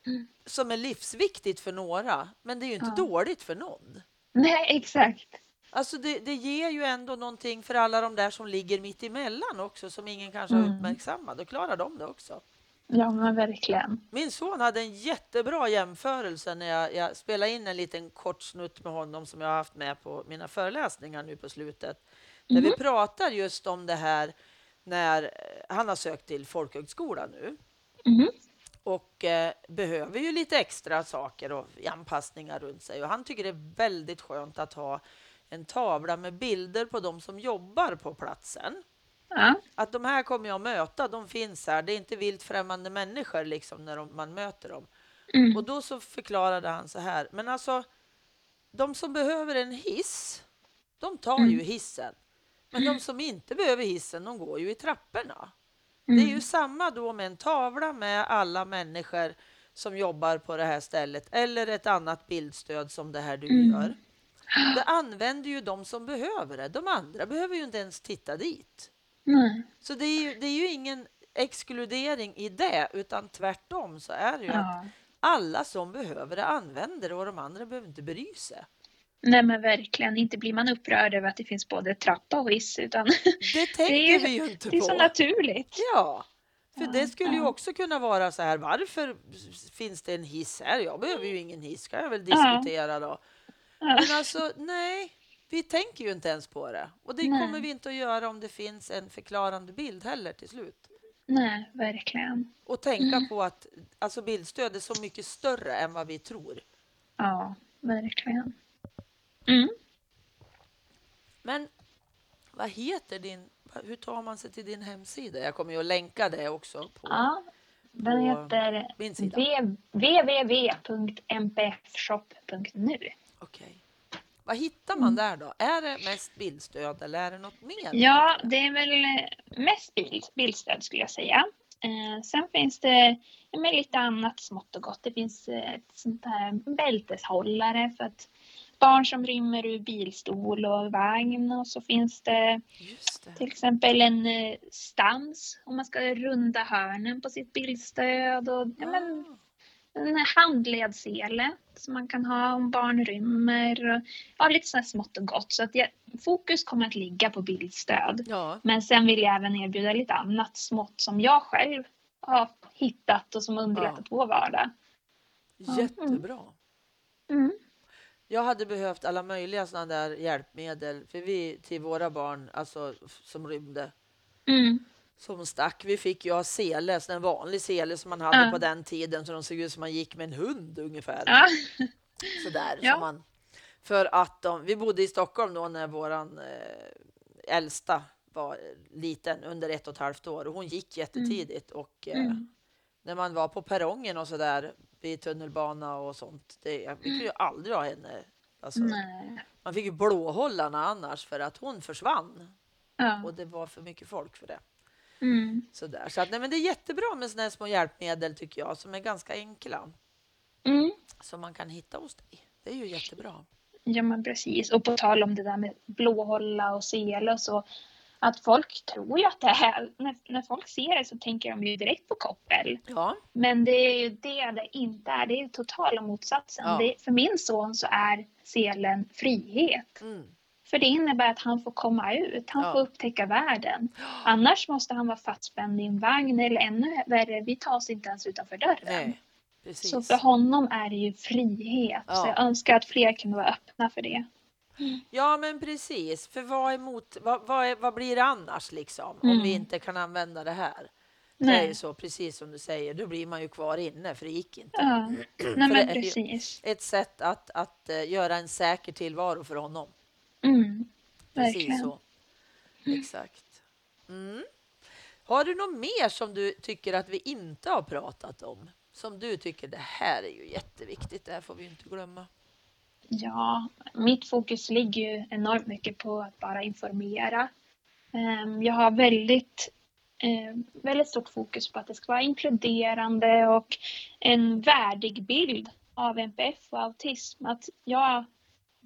Mm. som är livsviktigt för några, men det är ju inte Ja. dåligt för någon. Nej, exakt. Alltså det, det ger ju ändå någonting för alla de där som ligger mitt emellan också, som ingen kanske har Mm. uppmärksammat. Då klarar de det också. Ja, men verkligen. Min son hade en jättebra jämförelse när jag, jag spelade in en liten kort snutt med honom som jag har haft med på mina föreläsningar nu på slutet. Där vi pratar just om det här när eh, han har sökt till folkhögskola nu Mhm. och eh, behöver ju lite extra saker och anpassningar runt sig. Och han tycker det är väldigt skönt att ha en tavla med bilder på de som jobbar på platsen. Ja. Att de här kommer jag möta, de finns här. Det är inte vilt främmande människor liksom när de, man möter dem. Mm. Och då så förklarade han så här, men alltså de som behöver en hiss, de tar Mm. ju hissen. Men de som inte behöver hissen, de går ju i trapporna. Det Mm. är ju samma då med en tavla med alla människor som jobbar på det här stället eller ett annat bildstöd som det här du Mm. gör. Det använder ju de som behöver det. De andra behöver ju inte ens titta dit. Nej. Så det är ju, det är ju ingen exkludering i det, utan tvärtom så är det ju att Ja. alla som behöver det använder det och de andra behöver inte bry sig. Nej men verkligen, inte blir man upprörd över att det finns både trappa och hiss utan Det tänker ju- vi ju inte det är på. så naturligt. Ja, för Ja, det skulle ju ja. också kunna vara så här. Varför finns det en hiss här? Jag behöver ju ingen hiss, kan jag väl diskutera då. Men alltså, nej, vi tänker ju inte ens på det. Och det Nej. kommer vi inte att göra om det finns en förklarande bild heller till slut. Nej, verkligen. Och tänka på att alltså bildstöd är så mycket större än vad vi tror. Ja, verkligen. Mm. Men vad heter din... Hur tar man sig till din hemsida? Jag kommer ju att länka det också. På, Ja, den på heter www.mpfshop.nu. Okej. Vad hittar man där då? Är det mest bildstöd eller är det något mer? Ja, det är väl mest bild, bildstöd skulle jag säga. Eh, sen finns det men lite annat smått och gott. Det finns eh, ett sånt här bälteshållare för att barn som rymmer ur bilstol och vagn och så finns det det. till exempel en eh, stans om man ska runda hörnen på sitt bildstöd och ja, men, Ah, en handledsele som man kan ha om barn rymmer. Och, ja, lite så smått och gott. Så att jag, fokus kommer att ligga på bildstöd. Ja, Men sen vill jag även erbjuda lite annat smått som jag själv har hittat och som underlättat vår vardag. jättebra. Mm. Jag hade behövt alla möjliga sådana där hjälpmedel för vi till våra barn, alltså som rymde, Mm. Som stack. Vi fick ju ha sele, så en vanlig sele som man hade Ja. på den tiden, så de såg ut som man gick med en hund ungefär. Ja. Sådär, Ja. som man, för att de, vi bodde i Stockholm då när våran eh, äldsta var liten, under ett och ett halvt år, och hon gick jättetidigt. Och eh, Mm. när man var på perrongen och sådär vid tunnelbana och sånt, det, vi kunde ju aldrig ha henne. Alltså, man fick ju blåhållarna annars för att hon försvann Ja. och det var för mycket folk för det. Mm. Sådär. Så att, nej, men det är jättebra med sådana här små hjälpmedel tycker jag som är ganska enkla Mm. som man kan hitta hos dig. Det är ju jättebra. Ja men precis. Och på tal om det där med blåhålla och sele och så. Att folk tror ju att det är, när, när folk ser det så tänker de ju direkt på koppel. Ja, Men det är ju det det inte är. Det är ju totala motsatsen. Ja. Det, för min son så är selen frihet. mm. För det innebär att han får komma ut. Han Ja. får upptäcka världen. Annars måste han vara fastspänd i en vagn eller ännu värre, vi tar oss inte ens utanför dörren. nej. Så för honom är det ju frihet. Ja. Så jag önskar att fler kunde vara öppna för det. Ja, men precis. För vad, är mot, vad, vad, är, vad blir det annars liksom om Mm. vi inte kan använda det här? Det är ju Nej. så, precis som du säger, då blir man ju kvar inne för det gick inte. Ja. Nej men precis. Ett sätt att, att eh, göra en säker tillvaro för honom. Mm. Precis Verkligen. så. Exakt. Mm. Har du något mer som du tycker att vi inte har pratat om? Som du tycker det här är ju jätteviktigt, det här får vi inte glömma. Ja, mitt fokus ligger ju enormt mycket på att bara informera. Ehm, Jag har väldigt, eh, väldigt stort fokus på att det ska vara inkluderande och en värdig bild av NPF och autism. Att jag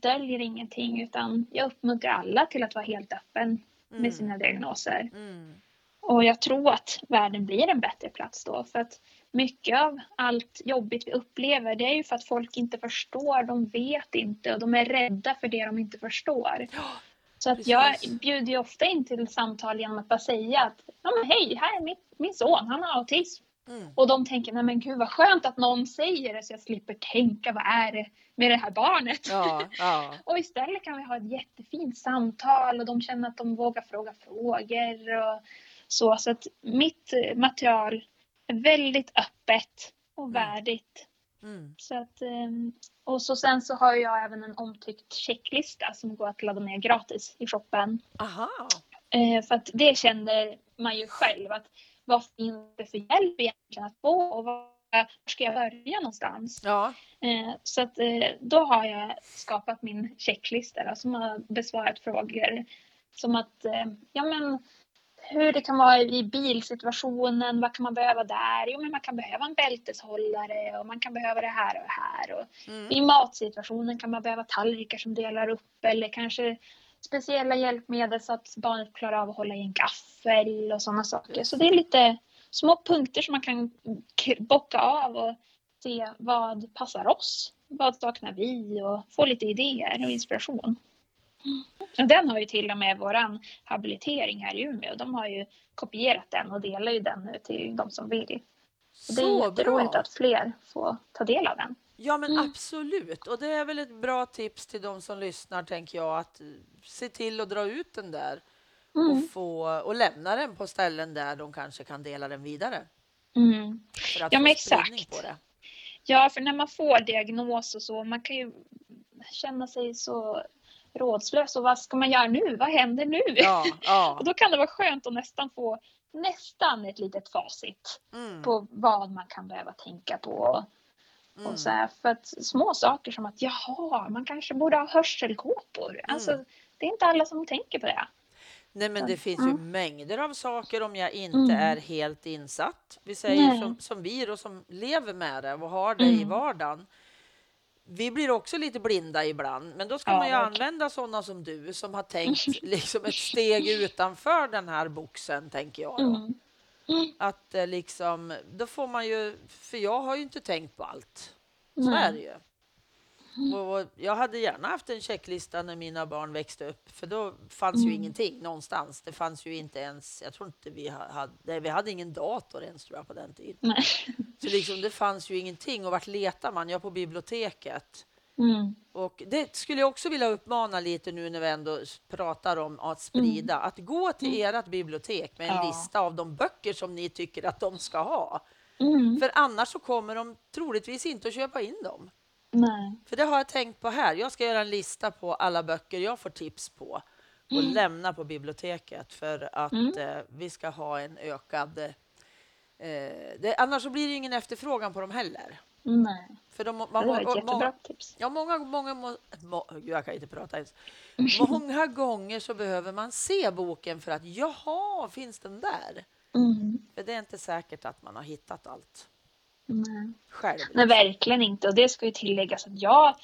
döljer ingenting utan jag uppmuntrar alla till att vara helt öppen med sina diagnoser. Mm. Och jag tror att världen blir en bättre plats då. För att mycket av allt jobbigt vi upplever det är ju för att folk inte förstår, de vet inte och de är rädda för det de inte förstår. Så att jag bjuder ju ofta in till samtal genom att bara säga att ja, men hej, här är min, min son, han har autism. Mm. Och de tänker, nej men gud vad skönt att någon säger det så jag slipper tänka, vad är det med det här barnet? Ja, ja. Och istället kan vi ha ett jättefint samtal och de känner att de vågar fråga frågor och så. Så att mitt eh, material är väldigt öppet och värdigt. Mm. Så att, ehm, och så sen så har jag även en omtyckt checklista som går att ladda ner gratis i shoppen. Aha. Eh, För att det känner man ju själv att vad finns det för hjälp egentligen att få och var ska jag börja någonstans? Ja, Eh, Så att eh, då har jag skapat min checklista då, som har besvarat frågor som att eh, ja men hur det kan vara i bilsituationen, vad kan man behöva där? Jo men man kan behöva en bälteshållare och man kan behöva det här och det här. Och mm. I matsituationen kan man behöva tallrikar som delar upp eller kanske speciella hjälpmedel så att barnet klarar av att hålla i en gaffel och sådana saker. Så det är lite små punkter som man kan bocka av och se vad passar oss. Vad saknar vi och få lite idéer och inspiration. Och Den har ju till och med våran habilitering här i Umeå. De har ju kopierat den och delar ju den nu till de som vill. Och det är Så jätteroligt att fler får ta del av den. Ja, men Mm. absolut. Och det är väl ett bra tips till de som lyssnar, tänker jag, att eh, se till att dra ut den där Mm. och, få, och lämna den på ställen där de kanske kan dela den vidare. Mm. För att Ja, men exakt. på det. Ja, för när man får diagnos och så, man kan ju känna sig så rådslös och vad ska man göra nu? Vad händer nu? Ja, ja. och då kan det vara skönt att nästan få nästan ett litet facit Mm, på vad man kan behöva tänka på. Mm. Och så här, för att små saker som att jaha, man kanske borde ha hörselkåpor. Alltså, Mm. det är inte alla som tänker på det. Nej, men det finns ju mängder av saker om jag inte Mm. är helt insatt. Vi säger Nej. som, som vi då som lever med det och har det i Mm. vardagen. Vi blir också lite blinda ibland, men då ska Ja, man ju verkligen. använda sådana som du som har tänkt liksom ett steg utanför den här boxen, tänker jag. Då. Att eh, liksom, då får man ju, för jag har ju inte tänkt på allt. Så är det ju. Och jag hade gärna haft en checklista när mina barn växte upp, för då fanns ju Mm. ingenting någonstans. Det fanns ju inte ens, jag tror inte vi ha- hade, nej, vi hade ingen dator ens tror jag på den tiden. Nej. Så liksom, det fanns ju ingenting och vart letar man? Ja, på biblioteket. Mm. Och det skulle jag också vilja uppmana lite nu när vi ändå pratar om att sprida. Att gå till ert bibliotek med en Ja. lista av de böcker som ni tycker att de ska ha. Mm. För annars så kommer de troligtvis inte att köpa in dem. Nej. För det har jag tänkt på här. Jag ska göra en lista på alla böcker jag får tips på och lämna på biblioteket för att Mm. eh, vi ska ha en ökad... Eh, det, annars så blir det ingen efterfrågan på dem heller. Nej. För de, Det man, var ett jättebra många, tips. ja, många, många, må, må, jag kan inte prata ens. Många gånger så behöver man se boken för att jaha, finns den där? Mm. För det är inte säkert att man har hittat allt Nej. själv. Nej, verkligen inte. Och det ska ju tilläggas att jag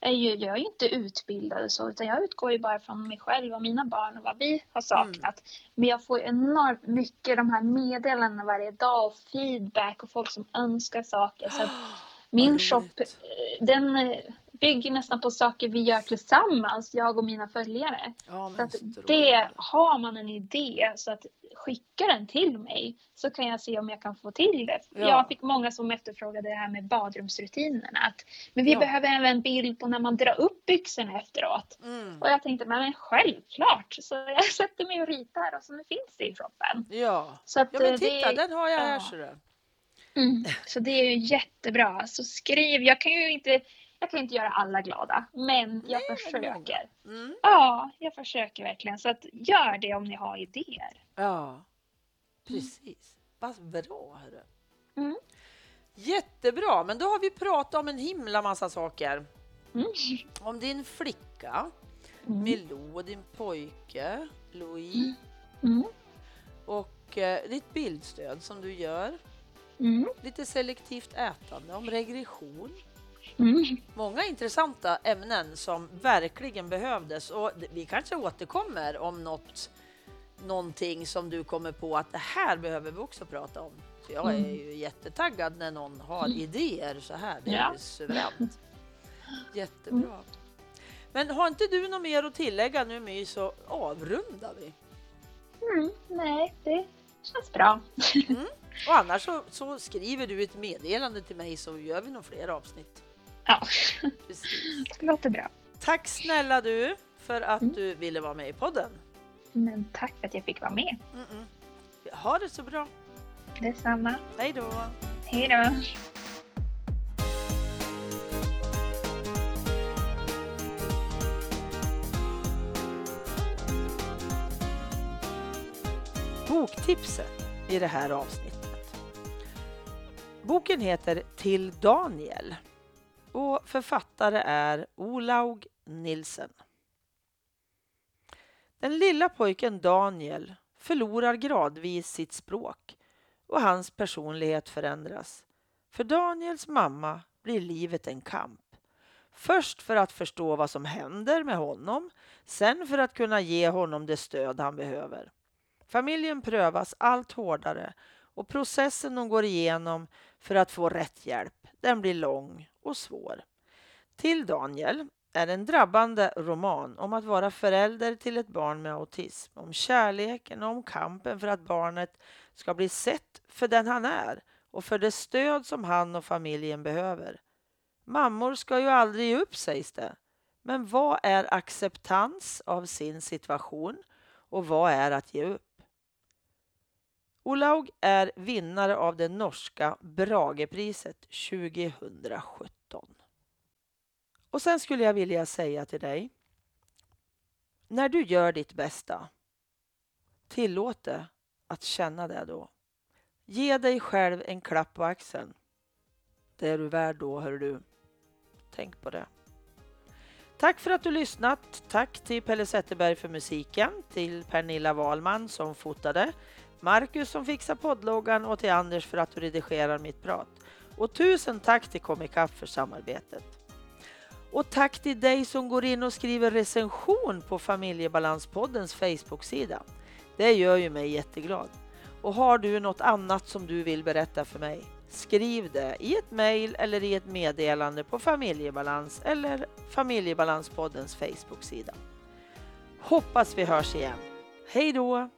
är ju, jag är ju inte utbildad och så, utan jag utgår ju bara från mig själv och mina barn och vad vi har saknat. Men jag får enormt mycket de här meddelandena varje dag och feedback och folk som önskar saker. Så min Vad shop, eh, den eh, bygger nästan på saker vi gör tillsammans, jag och mina följare. Ja, Så att det, har man en idé så att skicka den till mig så kan jag se om jag kan få till det. Ja. Jag fick många som efterfrågade det här med badrumsrutinerna. Att, men vi Ja. behöver även bild på när man drar upp byxorna efteråt. Mm. Och jag tänkte, men, men självklart. Så jag sätter mig och ritar och så finns det i shoppen. Ja. Så att, ja, men eh, titta, det, den har jag här. ja. ser du. Mm, så det är ju jättebra. Så skriv, jag kan ju inte, jag kan inte göra alla glada, men jag Nej, försöker. Mm. Ja, jag försöker verkligen. Så att gör det om ni har idéer. Ja, precis. Vad bra. Hörru. Mm. Jättebra, men då har vi pratat om en himla massa saker. Mm. Om din flicka, Mm. Milou, din pojke, Louis Mm. och eh, ditt bildstöd som du gör. Mm. Lite selektivt ätande, om regression. Mm. Många intressanta ämnen som verkligen behövdes och vi kanske återkommer om något, någonting som du kommer på att det här behöver vi också prata om. Så jag är Mm. ju jättetaggad när någon har idéer så här. Det är Ja. suveränt. Jättebra. Men har inte du något mer att tillägga nu My så avrundar vi. Mm. Nej, det känns bra. Och annars så, så skriver du ett meddelande till mig så gör vi nog fler avsnitt. Ja, Precis. det låter bra. Tack snälla du för att Mm. du ville vara med i podden. Men tack för att jag fick vara med. Mm-mm. Ha det så bra. Detsamma. Hej då. Hej då. Boktipset i det här avsnittet. Boken heter Till Daniel och författare är Olaug Nilsen. Den lilla pojken Daniel förlorar gradvis sitt språk och hans personlighet förändras. För Daniels mamma blir livet en kamp. Först för att förstå vad som händer med honom, sen för att kunna ge honom det stöd han behöver. Familjen prövas allt hårdare och processen de går igenom för att få rätt hjälp, den blir lång och svår. Till Daniel är en drabbande roman om att vara förälder till ett barn med autism, om kärleken och om kampen för att barnet ska bli sett för den han är och för det stöd som han och familjen behöver. Mammor ska ju aldrig ge upp sägs det. Men vad är acceptans av sin situation och vad är att ge upp? Olaug är vinnare av det norska Bragepriset 2017. Och sen skulle jag vilja säga till dig. När du gör ditt bästa, tillåt det att känna det då. Ge dig själv en klapp på axeln. Det är du värd då, hör du. Tänk på det. Tack för att du lyssnat. Tack till Pelle Zetterberg för musiken, till Pernilla Wahlman som fotade, Marcus som fixar poddloggan och till Anders för att du redigerar mitt prat. Och tusen tack till Comicap för samarbetet. Och tack till dig som går in och skriver recension på Familjebalanspoddens Facebook-sida. Det gör ju mig jätteglad. Och har du något annat som du vill berätta för mig? Skriv det i ett mejl eller i ett meddelande på Familjebalans eller Familjebalanspoddens Facebook-sida. Hoppas vi hörs igen. Hej då!